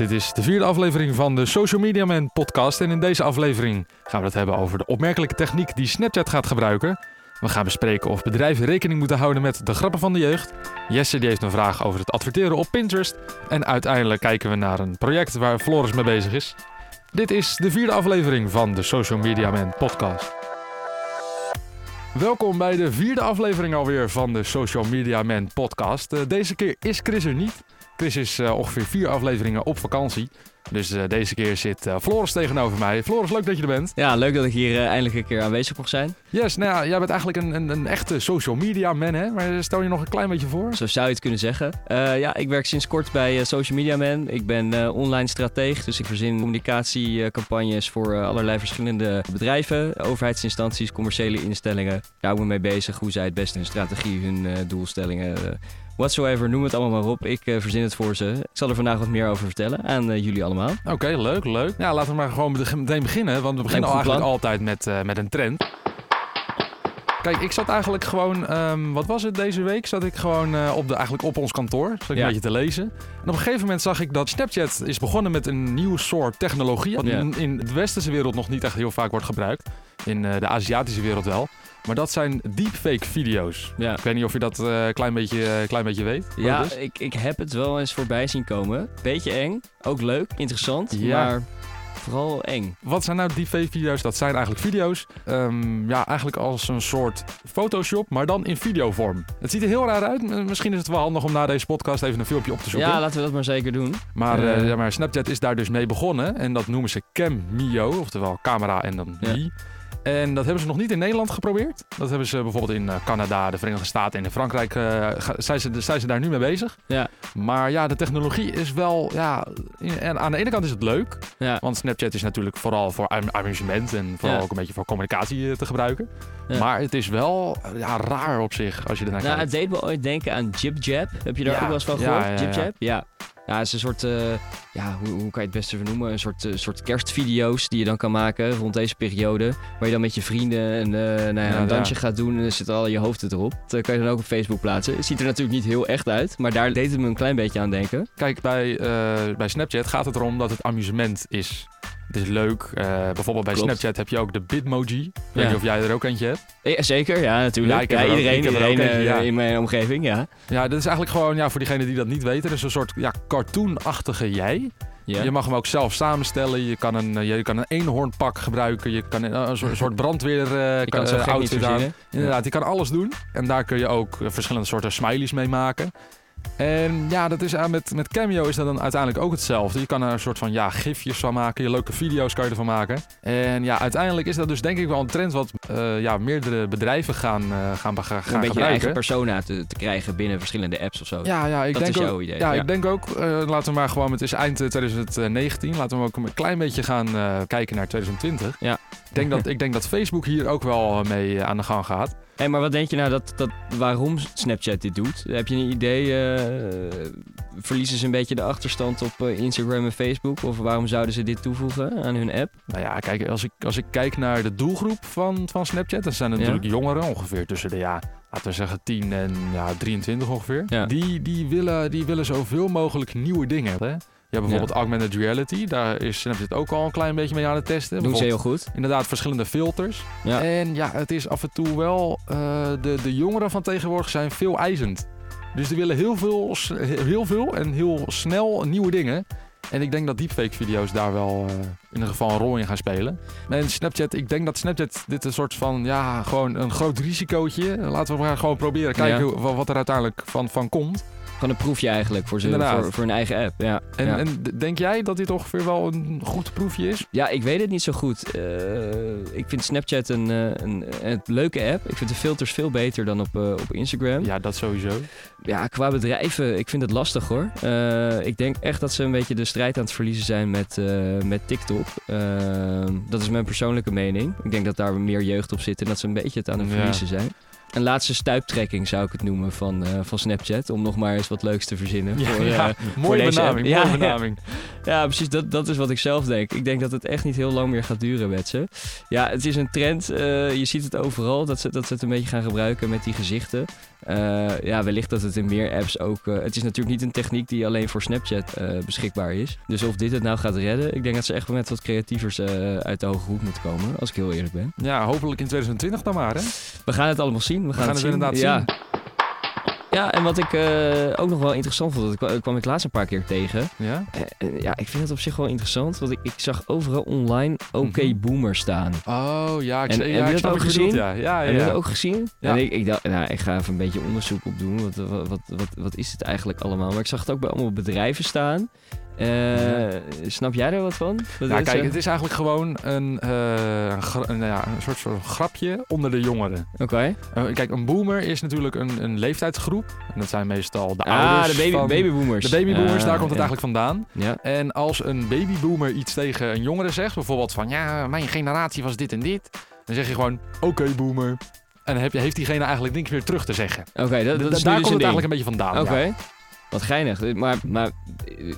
Dit is de vierde aflevering van de Social Media Man podcast. En in deze aflevering gaan we het hebben over de opmerkelijke techniek die Snapchat gaat gebruiken. We gaan bespreken of bedrijven rekening moeten houden met de grappen van de jeugd. Jesse die heeft een vraag over het adverteren op Pinterest. En uiteindelijk kijken we naar een project waar Floris mee bezig is. Dit is de vierde aflevering van de Social Media Man podcast. Welkom bij de vierde aflevering alweer van de Social Media Man podcast. Uh, deze keer is Chris er niet. Chris is uh, ongeveer vier afleveringen op vakantie. Dus uh, deze keer zit uh, Floris tegenover mij. Floris, leuk dat je er bent. Ja, leuk dat ik hier eindelijk een keer aanwezig mag zijn. Yes, nou ja, jij bent eigenlijk een, een, een, echte social media man, hè? Maar stel je nog een klein beetje voor? Zo zou je het kunnen zeggen. ja, ik werk sinds kort bij Social Media Man. Ik ben online strateeg, dus ik verzin communicatiecampagnes voor allerlei verschillende bedrijven, overheidsinstanties, commerciële instellingen. Daar hou ik me mee bezig hoe zij het beste hun strategie, hun doelstellingen whatsoever, noem het allemaal maar op. Ik uh, verzin het voor ze. Ik zal er vandaag wat meer over vertellen aan uh, jullie allemaal. Oké, leuk, leuk. Ja, laten we maar gewoon meteen beginnen, want we beginnen al eigenlijk altijd met, uh, met een trend. Kijk, ik zat eigenlijk gewoon, um, wat was het deze week? Zat ik gewoon uh, op, de, eigenlijk op ons kantoor, zat ik ja. een beetje te lezen. En op een gegeven moment zag ik dat Snapchat is begonnen met een nieuw soort technologie. Wat ja. in, in de westerse wereld nog niet echt heel vaak wordt gebruikt. In uh, de Aziatische wereld wel. Maar dat zijn deepfake video's. Ja. Ik weet niet of je dat een uh, klein, beetje, uh, klein beetje weet. Ja, ik, ik heb het wel eens voorbij zien komen. Beetje eng, ook leuk, interessant, ja. maar vooral eng. Wat zijn nou deepfake video's? Dat zijn eigenlijk video's, um, ja, eigenlijk als een soort Photoshop, maar dan in videovorm. Het ziet er heel raar uit. Misschien is het wel handig om na deze podcast even een filmpje op te zoeken. Ja, laten we dat maar zeker doen. Maar, uh, ja, maar Snapchat is daar dus mee begonnen en dat noemen ze Cam oftewel camera en dan ja. En dat hebben ze nog niet in Nederland geprobeerd. Dat hebben ze bijvoorbeeld in Canada, de Verenigde Staten en in Frankrijk. Uh, zijn, ze, zijn ze daar nu mee bezig. Ja. Maar ja, de technologie is wel. Ja, en aan de ene kant is het leuk. Ja. Want Snapchat is natuurlijk vooral voor amusement en vooral ja. ook een beetje voor communicatie te gebruiken. Ja. Maar het is wel ja, raar op zich als je ernaar nou, kijkt. Het deed me ooit denken aan Jib Jab. Heb je daar ook wel eens van gehoord? Ja, Jib Jab? Ja. Ja, het is een soort, uh, ja, hoe, hoe, kan je het beste vernoemen? Een soort, uh, soort kerstvideo's die je dan kan maken rond deze periode. Waar je dan met je vrienden een, uh, nou ja, ja, een dansje gaat doen en dan zit al je hoofd erop. Dat kan je dan ook op Facebook plaatsen. Het ziet er natuurlijk niet heel echt uit, maar daar deed het me een klein beetje aan denken. Kijk, bij, bij Snapchat gaat het erom dat het amusement is. Het is leuk. Uh, bijvoorbeeld bij Klopt. Snapchat heb je ook de Bitmoji. Ik weet niet of jij er ook eentje hebt. Ja, zeker, ja, natuurlijk. Ja, iedereen, ook, iedereen eentje, ja. in mijn omgeving, ja. Ja, dit is eigenlijk gewoon, ja, voor diegenen die dat niet weten, is een soort ja, cartoonachtige jij. Je mag hem ook zelf samenstellen. Je kan een, je kan een eenhoornpak gebruiken. Je kan een, een soort, soort brandweer uh, kan uh, outfit aan. Inderdaad, je kan alles doen. En daar kun je ook verschillende soorten smileys mee maken. En ja, dat is, met, met Cameo is dat dan uiteindelijk ook hetzelfde. Je kan er een soort van ja, gifjes van maken. Je leuke video's kan je ervan maken. En ja, uiteindelijk is dat dus denk ik wel een trend wat uh, ja, meerdere bedrijven gaan, uh, gaan, gaan, gaan Een beetje gebruiken. eigen persona te, te, krijgen binnen verschillende apps of zo. Ja, ja ik dat denk is ook, jouw idee. Ja, ja, ik denk ook, uh, laten we maar gewoon, het is eind 2019. Laten we ook een klein beetje gaan kijken naar 2020. Ja. Ik denk, dat, ik denk dat Facebook hier ook wel mee aan de gang gaat. Hey, maar wat denk je nou dat, dat waarom Snapchat dit doet? Heb je een idee? Uh, verliezen ze een beetje de achterstand op uh, Instagram en Facebook? Of waarom zouden ze dit toevoegen aan hun app? Nou ja, kijk, als ik, als ik kijk naar de doelgroep van, van Snapchat, dan zijn er natuurlijk ja. jongeren, ongeveer tussen de ja, laten we zeggen 10 en ja, 23 ongeveer. Ja. Die, die, willen, die willen zoveel mogelijk nieuwe dingen. Hè? Ja, bijvoorbeeld ja. augmented reality. Daar is Snapchat ook al een klein beetje mee aan het testen. Doen ze heel goed. Inderdaad, verschillende filters. Ja. En ja, het is af en toe wel... Uh, de, de jongeren van tegenwoordig zijn veel eisend. Dus die willen heel veel, heel veel en heel snel nieuwe dingen. En ik denk dat deepfake-video's daar wel uh, in ieder geval een rol in gaan spelen. En Snapchat, ik denk dat Snapchat dit een soort van, ja, gewoon een groot risicootje. Laten we maar gewoon proberen kijken ja. wat er uiteindelijk van, van komt. Gewoon een proefje eigenlijk voor, ze, voor, voor een eigen app. Ja. En, ja. en denk jij dat dit ongeveer wel een goed proefje is? Ja, ik weet het niet zo goed. Uh, ik vind Snapchat een, uh, een, een, leuke app. Ik vind de filters veel beter dan op, uh, op Instagram. Ja, dat sowieso. Ja, qua bedrijven, ik vind het lastig hoor. ik denk echt dat ze een beetje de strijd aan het verliezen zijn met, met TikTok. dat is mijn persoonlijke mening. Ik denk dat daar meer jeugd op zit en dat ze een beetje het aan het verliezen ja. zijn een laatste stuiptrekking zou ik het noemen van, uh, van Snapchat. Om nog maar eens wat leuks te verzinnen. Ja, voor, ja. Uh, mooie benaming. Mooie ja, benaming. Ja. Ja, precies. Dat, dat is wat ik zelf denk. Ik denk dat het echt niet heel lang meer gaat duren met ze. Ja, het is een trend. Uh, je ziet het overal dat ze, dat ze het een beetje gaan gebruiken met die gezichten. Uh, ja, wellicht dat het in meer apps ook... Uh, het is natuurlijk niet een techniek die alleen voor Snapchat beschikbaar is. Dus of dit het nou gaat redden... Ik denk dat ze echt met wat creatievers uit de hoge hoek moeten komen. Als ik heel eerlijk ben. Ja, hopelijk in 2020 dan maar, hè? We gaan het allemaal zien. We gaan, het, inderdaad zien. Ja. Ja, en wat ik uh, ook nog wel interessant vond, dat kwam ik laatst een paar keer tegen. Ja? Uh, ja, ik vind het op zich wel interessant, want ik, ik zag overal online mm -hmm. boomer staan. Oh ja, ik, en, ja, heb dat ook gezien? Ja, ja, ja. Heb je dat ook gezien? Ja. En ik, ik dacht, nou, ik ga even een beetje onderzoek op doen. Wat, wat, wat, wat, wat is het eigenlijk allemaal? Maar ik zag het ook bij allemaal bedrijven staan. Uh, snap jij er wat van? ja, kijk, het is eigenlijk gewoon een, uh, een, ja, een soort van grapje onder de jongeren. Oké. Okay. Uh, kijk, een boomer is natuurlijk een, een leeftijdsgroep. En dat zijn meestal de ah, ouders. de baby, van, babyboomers. De babyboomers, daar komt het ja. eigenlijk vandaan. Ja. En als een babyboomer iets tegen een jongere zegt, bijvoorbeeld van ja, mijn generatie was dit en dit. Dan zeg je gewoon, oké okay, boomer. En dan heb je, heeft diegene eigenlijk niks meer terug te zeggen. Oké, okay, dat, dat daar dus komt het ding. eigenlijk een beetje vandaan. Oké. Wat geinig. Maar, maar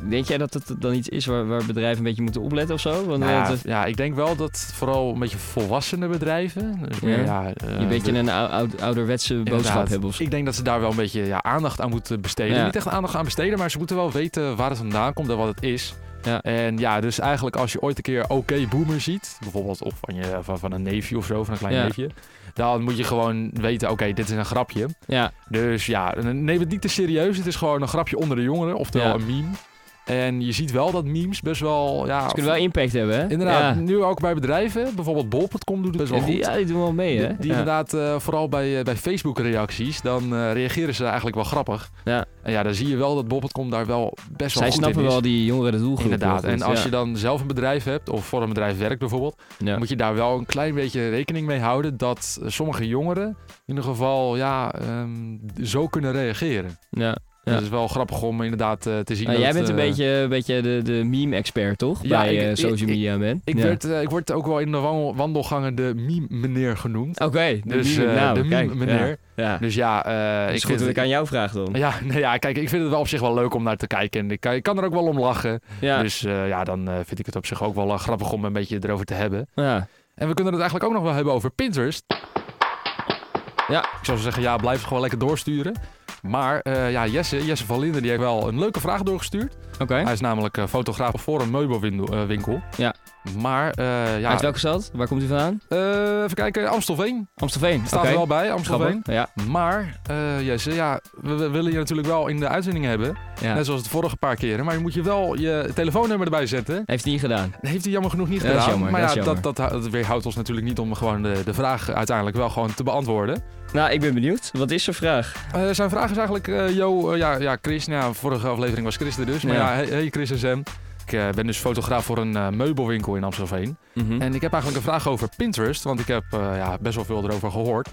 denk jij dat het dan iets is waar, waar bedrijven een beetje moeten opletten of zo? Want, nou ja, het, ja, ik denk wel dat vooral een beetje volwassene bedrijven... Dus ja. uh, een beetje een oud, ouderwetse boodschap hebben of zo. Ik denk dat ze daar wel een beetje ja, aandacht aan moeten besteden. Niet echt aandacht aan besteden, maar ze moeten wel weten waar het vandaan komt en wat het is. Ja. En ja, dus eigenlijk als je ooit een keer oké boomer ziet, bijvoorbeeld of van, je, van, van een neefje of zo, van een klein Ja. neefje, dan moet je gewoon weten, oké, dit is een grapje. Ja, Dus ja, neem het niet te serieus. Het is gewoon een grapje onder de jongeren, oftewel Ja. een meme. En je ziet wel dat memes best wel, ja... ze kunnen wel impact hebben, hè? Inderdaad, Ja. nu ook bij bedrijven. Bijvoorbeeld bol.com doet het best wel die, goed. ja, die doen wel mee, hè? Die, die ja. inderdaad, eh, vooral bij, eh, bij Facebook-reacties, dan eh, reageren ze eigenlijk wel grappig. Ja. En ja, dan zie je wel dat bol.com daar wel best wel Zij goed snappen in is. wel die jongere doelgroep. Inderdaad. En als ja. je dan zelf een bedrijf hebt, of voor een bedrijf werkt bijvoorbeeld, Ja. moet je daar wel een klein beetje rekening mee houden dat sommige jongeren in ieder geval ja, ehm, zo kunnen reageren. Ja. Ja. Dat is wel grappig om inderdaad eh, te zien. Nou, dat, jij bent een eh, beetje, een beetje de, de meme-expert, toch? Ja, Bij ik- eh, social ik- media, man. Ik, Ja. werd, ik word ook wel in de wandel- wandelgangen de meme-meneer genoemd. Oké, de Dus nou, de meme-meneer. Ja. Dus ja, is ik goed vind dat ik aan jou vraag dan. Ja, nee, ja, kijk, ik vind het wel op zich wel leuk om naar te kijken. En ik, kan- ik kan er ook wel om lachen. Ja. Dus ja, dan vind ik het op zich ook wel grappig om een beetje erover te hebben. ja. En we kunnen het eigenlijk ook nog wel hebben over Pinterest. Ja. Ik zou zeggen, ja, blijf het gewoon lekker doorsturen. Maar eh, ja, Jesse, Jesse van Linden, die heeft wel een leuke vraag doorgestuurd. Oké. Hij is namelijk eh, fotograaf voor een meubelwinkel. eh. Ja. Maar ja, Uit welke stad? Waar komt u vandaan? even kijken, Amstelveen. Amstelveen. Staat er wel bij, Amstelveen. Grappig. Ja. Maar Jesse, ja, we, we willen je natuurlijk wel in de uitzending hebben. Ja. Net zoals de vorige paar keren. Maar je moet je wel je telefoonnummer erbij zetten. Heeft hij niet gedaan. Heeft hij jammer genoeg niet Ja, dat is gedaan. jammer, maar dat ja, dat, dat, dat weerhoudt ons natuurlijk niet om gewoon de, de vraag uiteindelijk wel gewoon te beantwoorden. Nou, ik ben benieuwd. Wat is zijn vraag? Eh, zijn vraag is eigenlijk, eh yo, eh, ja, ja, Chris, nou, ja, vorige aflevering was Chris er dus. Maar Ja. ja, hey, hey Chris en Sam. Ik ben dus fotograaf voor een meubelwinkel in Amstelveen. Mhm. En ik heb eigenlijk een vraag over Pinterest, want ik heb ja, best wel veel erover gehoord.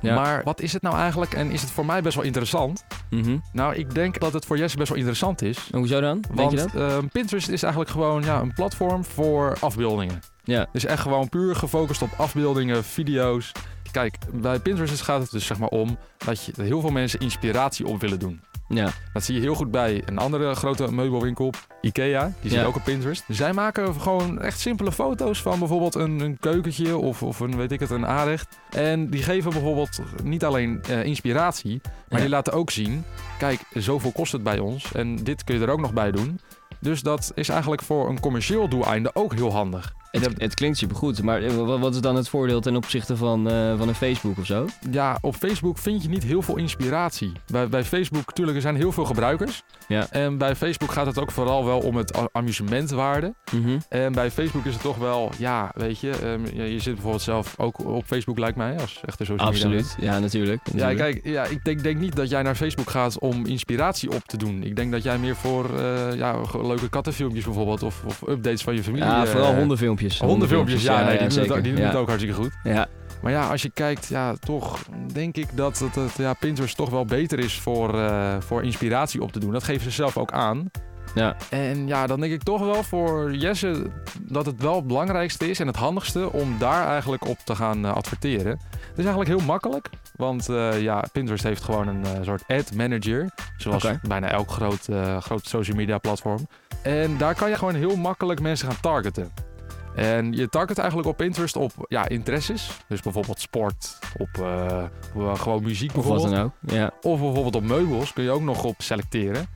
Ja. Maar wat is het nou eigenlijk en is het voor mij best wel interessant? Mhm. Nou, ik denk dat het voor Jesse best wel interessant is. En Hoezo dan? Denk Want je dat? ehm, Pinterest is eigenlijk gewoon ja, een platform voor afbeeldingen. Ja. Dus echt gewoon puur gefocust op afbeeldingen, video's. Kijk, bij Pinterest gaat het dus zeg maar om dat je, heel veel mensen inspiratie op willen doen. Ja. Dat zie je heel goed bij een andere grote meubelwinkel, Ikea. Die zit Ja. ook op Pinterest. Zij maken gewoon echt simpele foto's van bijvoorbeeld een, een keukentje of, of een, weet ik het, een aanrecht. En die geven bijvoorbeeld niet alleen eh, inspiratie, maar Ja. die laten ook zien... Kijk, zoveel kost het bij ons en dit kun je er ook nog bij doen. Dus dat is eigenlijk voor een commercieel doeleinde ook heel handig. Het, het klinkt supergoed, maar eh, wa- wat is dan het voordeel ten opzichte van, eh, van een Facebook of zo? Ja, op Facebook vind je niet heel veel inspiratie. Bij, bij Facebook, natuurlijk, er zijn heel veel gebruikers. Ja. En bij Facebook gaat het ook vooral wel om het amusementwaarde. Mhm. En bij Facebook is het toch wel, ja, weet je, ehm, je, je zit bijvoorbeeld zelf ook op Facebook, lijkt mij, als echte social media Absoluut, ja, natuurlijk. Ja, kijk, ja, ik denk, denk niet dat jij naar Facebook gaat om inspiratie op te doen. Ik denk dat jij meer voor eh, ja, leuke kattenfilmpjes bijvoorbeeld of, of updates van je familie... Ja, vooral eh, hondenfilmpjes. Hondenfilmpjes, ja, nee, die, doen het, ook- die doen ja. het ook hartstikke goed. Ja, Maar ja, als je kijkt, ja, toch denk ik dat het, het, ja, Pinterest toch wel beter is voor, eh, voor inspiratie op te doen. Dat geven ze zelf ook aan. ja. En ja, dan denk ik toch wel voor Jesse dat het wel het belangrijkste is en het handigste om daar eigenlijk op te gaan eh, adverteren. Het is eigenlijk heel makkelijk, want eh, ja, Pinterest heeft gewoon een soort ad manager, zoals bijna elk groot, groot social media platform. En daar kan je gewoon heel makkelijk mensen gaan targeten. En je target eigenlijk op Pinterest op ja, interesses. Dus bijvoorbeeld sport, op uh, gewoon muziek bijvoorbeeld. Of wat dan ook, ja. Of bijvoorbeeld op meubels kun je ook nog op selecteren.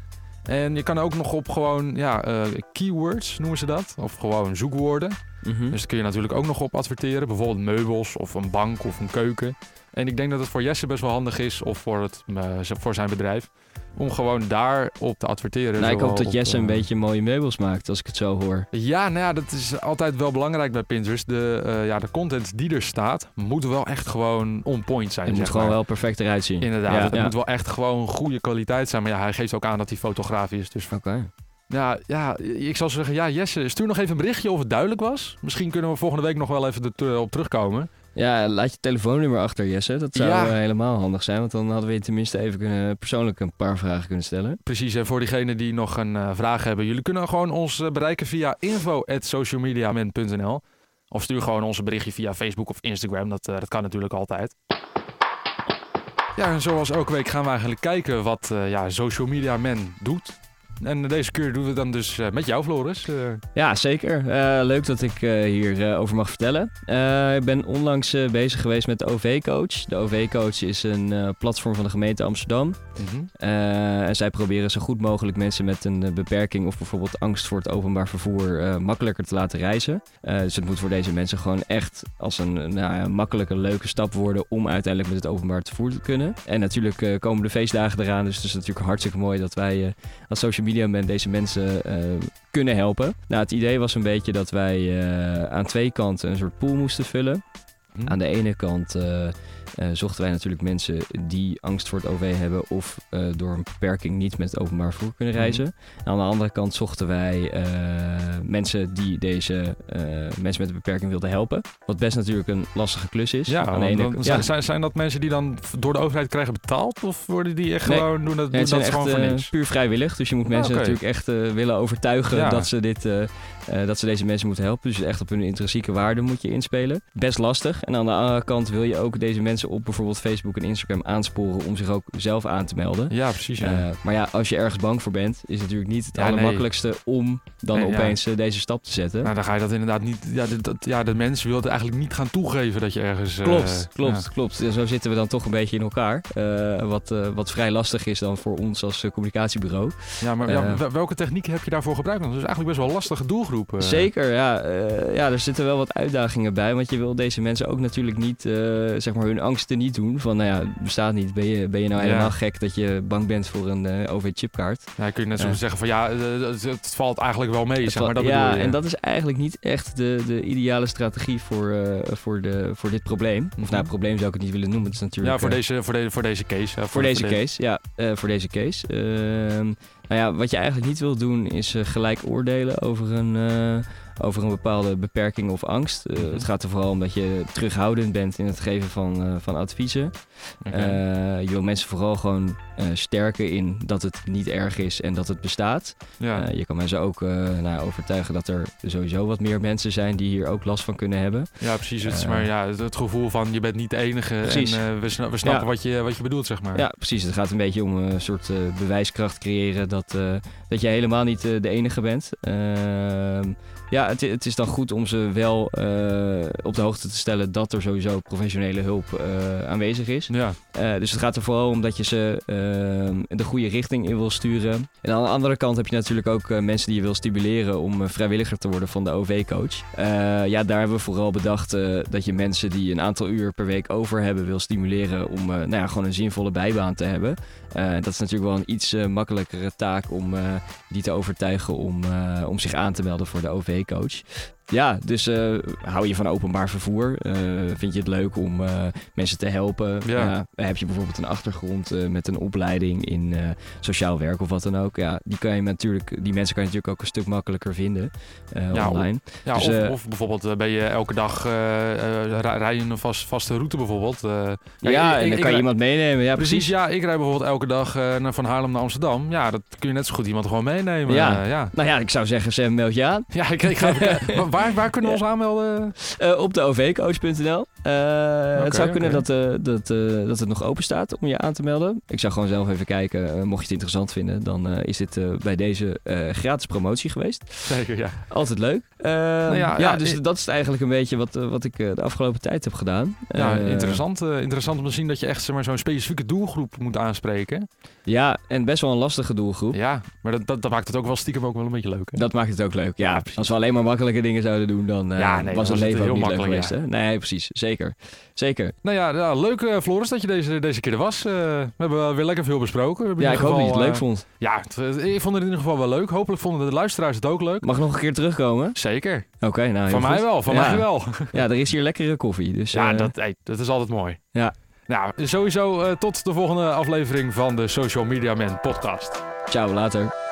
En je kan ook nog op gewoon ja, uh, keywords noemen ze dat. Of gewoon zoekwoorden. Mm Dus daar kun je natuurlijk ook nog op adverteren. Bijvoorbeeld meubels of een bank of een keuken. En ik denk dat het voor Jesse best wel handig is, of voor, het, uh, voor zijn bedrijf, om gewoon daarop te adverteren. Nou, ik hoop dat Jesse een uh, beetje mooie meubels maakt, als ik het zo hoor. Ja, nou ja, dat is altijd wel belangrijk bij Pinterest. De, uh, ja, de content die er staat, moet wel echt gewoon on point zijn. Het moet gewoon wel perfect eruit zien. Inderdaad, ja, het ja. moet wel echt gewoon goede kwaliteit zijn. Maar ja, hij geeft ook aan dat hij fotograaf is. Dus Oké. Okay. Ja, ja, ik zal zeggen, ja, Jesse, stuur nog even een berichtje of het duidelijk was. Misschien kunnen we volgende week nog wel even op terugkomen. Ja, laat je telefoonnummer achter, Jesse. Dat zou ja. helemaal handig zijn, want dan hadden we je tenminste even kunnen, persoonlijk een paar vragen kunnen stellen. Precies, en voor diegenen die nog een uh, vraag hebben, jullie kunnen gewoon ons uh, bereiken via info.socialmediaman.nl of stuur gewoon onze berichtje via Facebook of Instagram, dat, uh, dat kan natuurlijk altijd. Ja, en zoals elke week gaan we eigenlijk kijken wat ja, Social Media Man doet. En deze keer doen we dan dus uh, met jou, Floris. Uh. Ja, zeker. Uh, leuk dat ik hierover over mag vertellen. ik ben onlangs bezig geweest met de OV-coach. De OV-coach is een platform van de gemeente Amsterdam. Mm -hmm. en zij proberen zo goed mogelijk mensen met een beperking of bijvoorbeeld angst voor het openbaar vervoer makkelijker te laten reizen. dus het moet voor deze mensen gewoon echt als een nou, ja, makkelijke, leuke stap worden om uiteindelijk met het openbaar vervoer te kunnen. En natuurlijk komen de feestdagen eraan, dus het is natuurlijk hartstikke mooi dat wij als social media man deze mensen uh, kunnen helpen. Nou, het idee was een beetje dat wij uh, aan twee kanten een soort pool moesten vullen. Hm. Aan de ene kant uh, uh, zochten wij natuurlijk mensen die angst voor het OV hebben of uh, door een beperking niet met het openbaar vervoer kunnen reizen. Mm. En aan de andere kant zochten wij uh, mensen die deze mensen met een beperking wilden helpen. Wat best natuurlijk een lastige klus is. Ja, aan de ene, dan, ja. Zijn, zijn dat mensen die dan door de overheid krijgen betaald of worden die echt nee. gewoon doen dat, nee, het doen dat echt, gewoon voor niks? puur vrijwillig. Dus je moet mensen Ah, oké. natuurlijk echt willen overtuigen Ja. dat ze dit uh, dat ze deze mensen moeten helpen. Dus echt op hun intrinsieke waarde moet je inspelen. Best lastig. En aan de andere kant wil je ook deze mensen op bijvoorbeeld Facebook en Instagram aansporen om zich ook zelf aan te melden. Ja, precies. Ja. Uh, maar ja, als je ergens bang voor bent, is het natuurlijk niet het Ja, nee. allermakkelijkste om dan Nee, opeens eh, deze stap te zetten. nou, dan ga je dat inderdaad niet. Ja, dat, dat- ja, de mensen willen het eigenlijk niet gaan toegeven dat je ergens. eh, Klopt, klopt, klopt. Ja, Zo zitten we dan toch een beetje in elkaar. Eh, wat, eh, wat vrij lastig is dan voor ons als eh, communicatiebureau. Ja, maar Eh. welke techniek heb je daarvoor gebruikt? Want het is eigenlijk best wel een lastige doelgroep. eh. Zeker, ja, eh, ja. Er zitten wel wat uitdagingen bij. Want je wil deze mensen ook natuurlijk niet, eh, zeg maar, hun angsten niet doen. Van, nou ja, bestaat niet. Ben je, ben je nou Ja. helemaal gek dat je bang bent voor een eh, OV-chipkaart? Ja, kun je net zo zeggen van ja, eh, het, het valt eigenlijk wel mee, zeg maar. Dat ja, je. en dat is eigenlijk niet echt de, de ideale strategie voor, eh, voor, de, voor dit probleem. Of Mhm. nou, probleem zou ik het niet willen noemen. Het is natuurlijk, ja, voor eh, deze, voor, de, voor deze case. Voor deze voor de- case, ja. eh, voor deze case. Nou ja, wat je eigenlijk niet wil doen is eh, gelijk oordelen over een, eh, over een bepaalde beperking of angst. Eh, Mhm. Het gaat er vooral om dat je terughoudend bent in het geven van, eh, van adviezen. Eh, je wil mensen vooral gewoon eh, sterken in dat het niet erg is en dat het bestaat. ja. Eh, je kan mensen ook nou, overtuigen dat er sowieso wat meer mensen zijn die hier ook last van kunnen hebben. ja, precies. Het is maar ja, het, gevoel van je bent niet de enige. Precies. En we, sna- we snappen Ja. wat, je, wat je bedoelt, zeg maar. Ja, precies. Het gaat een beetje om een soort bewijskracht creëren dat, dat je helemaal niet de enige bent. Ehm, ja, het, het is dan goed om ze wel op de hoogte te stellen dat er sowieso professionele hulp aanwezig is. Ja. Dus het gaat er vooral om dat je ze de goede richting in wil sturen. En aan de andere kant heb je natuurlijk ook eh, mensen die je wil stimuleren om eh, vrijwilliger te worden van de OV-coach. Eh, ja, daar hebben we vooral bedacht dat je mensen die een aantal uur per week over hebben wil stimuleren om nou ja, gewoon een zinvolle bijbaan te hebben. Dat is natuurlijk wel een iets makkelijkere taak om die te overtuigen om, om zich aan te melden voor de OV-coach. Ja, dus eh, hou je van openbaar vervoer? Eh, vind je het leuk om eh, mensen te helpen? Ja. heb je bijvoorbeeld een achtergrond met een opleiding in sociaal werk of wat dan ook? Ja, die, kan je natuurlijk, die mensen kan je natuurlijk ook een stuk makkelijker vinden Ja, online. Ja, Dus, of, eh, of bijvoorbeeld eh, ben je elke dag rij rij je een vast, vaste route bijvoorbeeld. Ja, ik- en ik- dan ik kan je rij- iemand meenemen. Ja, Precies, precies. ja. Ik rijd bijvoorbeeld elke dag naar- van Haarlem naar Amsterdam. Ja, dat kun je net zo goed iemand gewoon meenemen. Ja. ja. Nou ja, ik zou zeggen, Sam, meld je aan. Ja, ik, ik ga. Waar- waar, kunnen we ons aanmelden? Eh, op de ovcoach.nl. het zou kunnen dat, dat, dat het nog open staat om je aan te melden. Ik zou gewoon zelf even kijken. mocht je het interessant vinden, dan is dit bij deze gratis promotie geweest. Zeker, ja. Altijd leuk. Nou ja, ja, dus dat is eigenlijk een beetje wat, wat ik de afgelopen tijd heb gedaan. Ja, interessant, interessant om te zien dat je echt zeg maar, zo'n specifieke doelgroep moet aanspreken. Ja, en best wel een lastige doelgroep. Ja, maar dat, dat, dat maakt het ook wel stiekem ook wel een beetje leuk. Hè? Dat maakt het ook leuk, ja. Als we alleen maar makkelijke dingen zouden doen, dan ja, nee, was het leven ook niet leuk geweest. Hè? Nee, precies. Zeker. Zeker. Nou ja, leuk Floris dat je deze, deze keer er was. We hebben weer lekker veel besproken. Ja, ik hoop dat je het leuk vond. Ja, ik vond het in ieder geval wel leuk. Hopelijk vonden de luisteraars het ook leuk. Mag nog een keer terugkomen? Zeker. Oké, nou Van mij wel, van mij wel. Ja, er is hier lekkere koffie. Dus, ja, dat, hey, dat is altijd mooi. Ja. Nou, sowieso tot de volgende aflevering van de Social Media Man podcast. Ciao, later.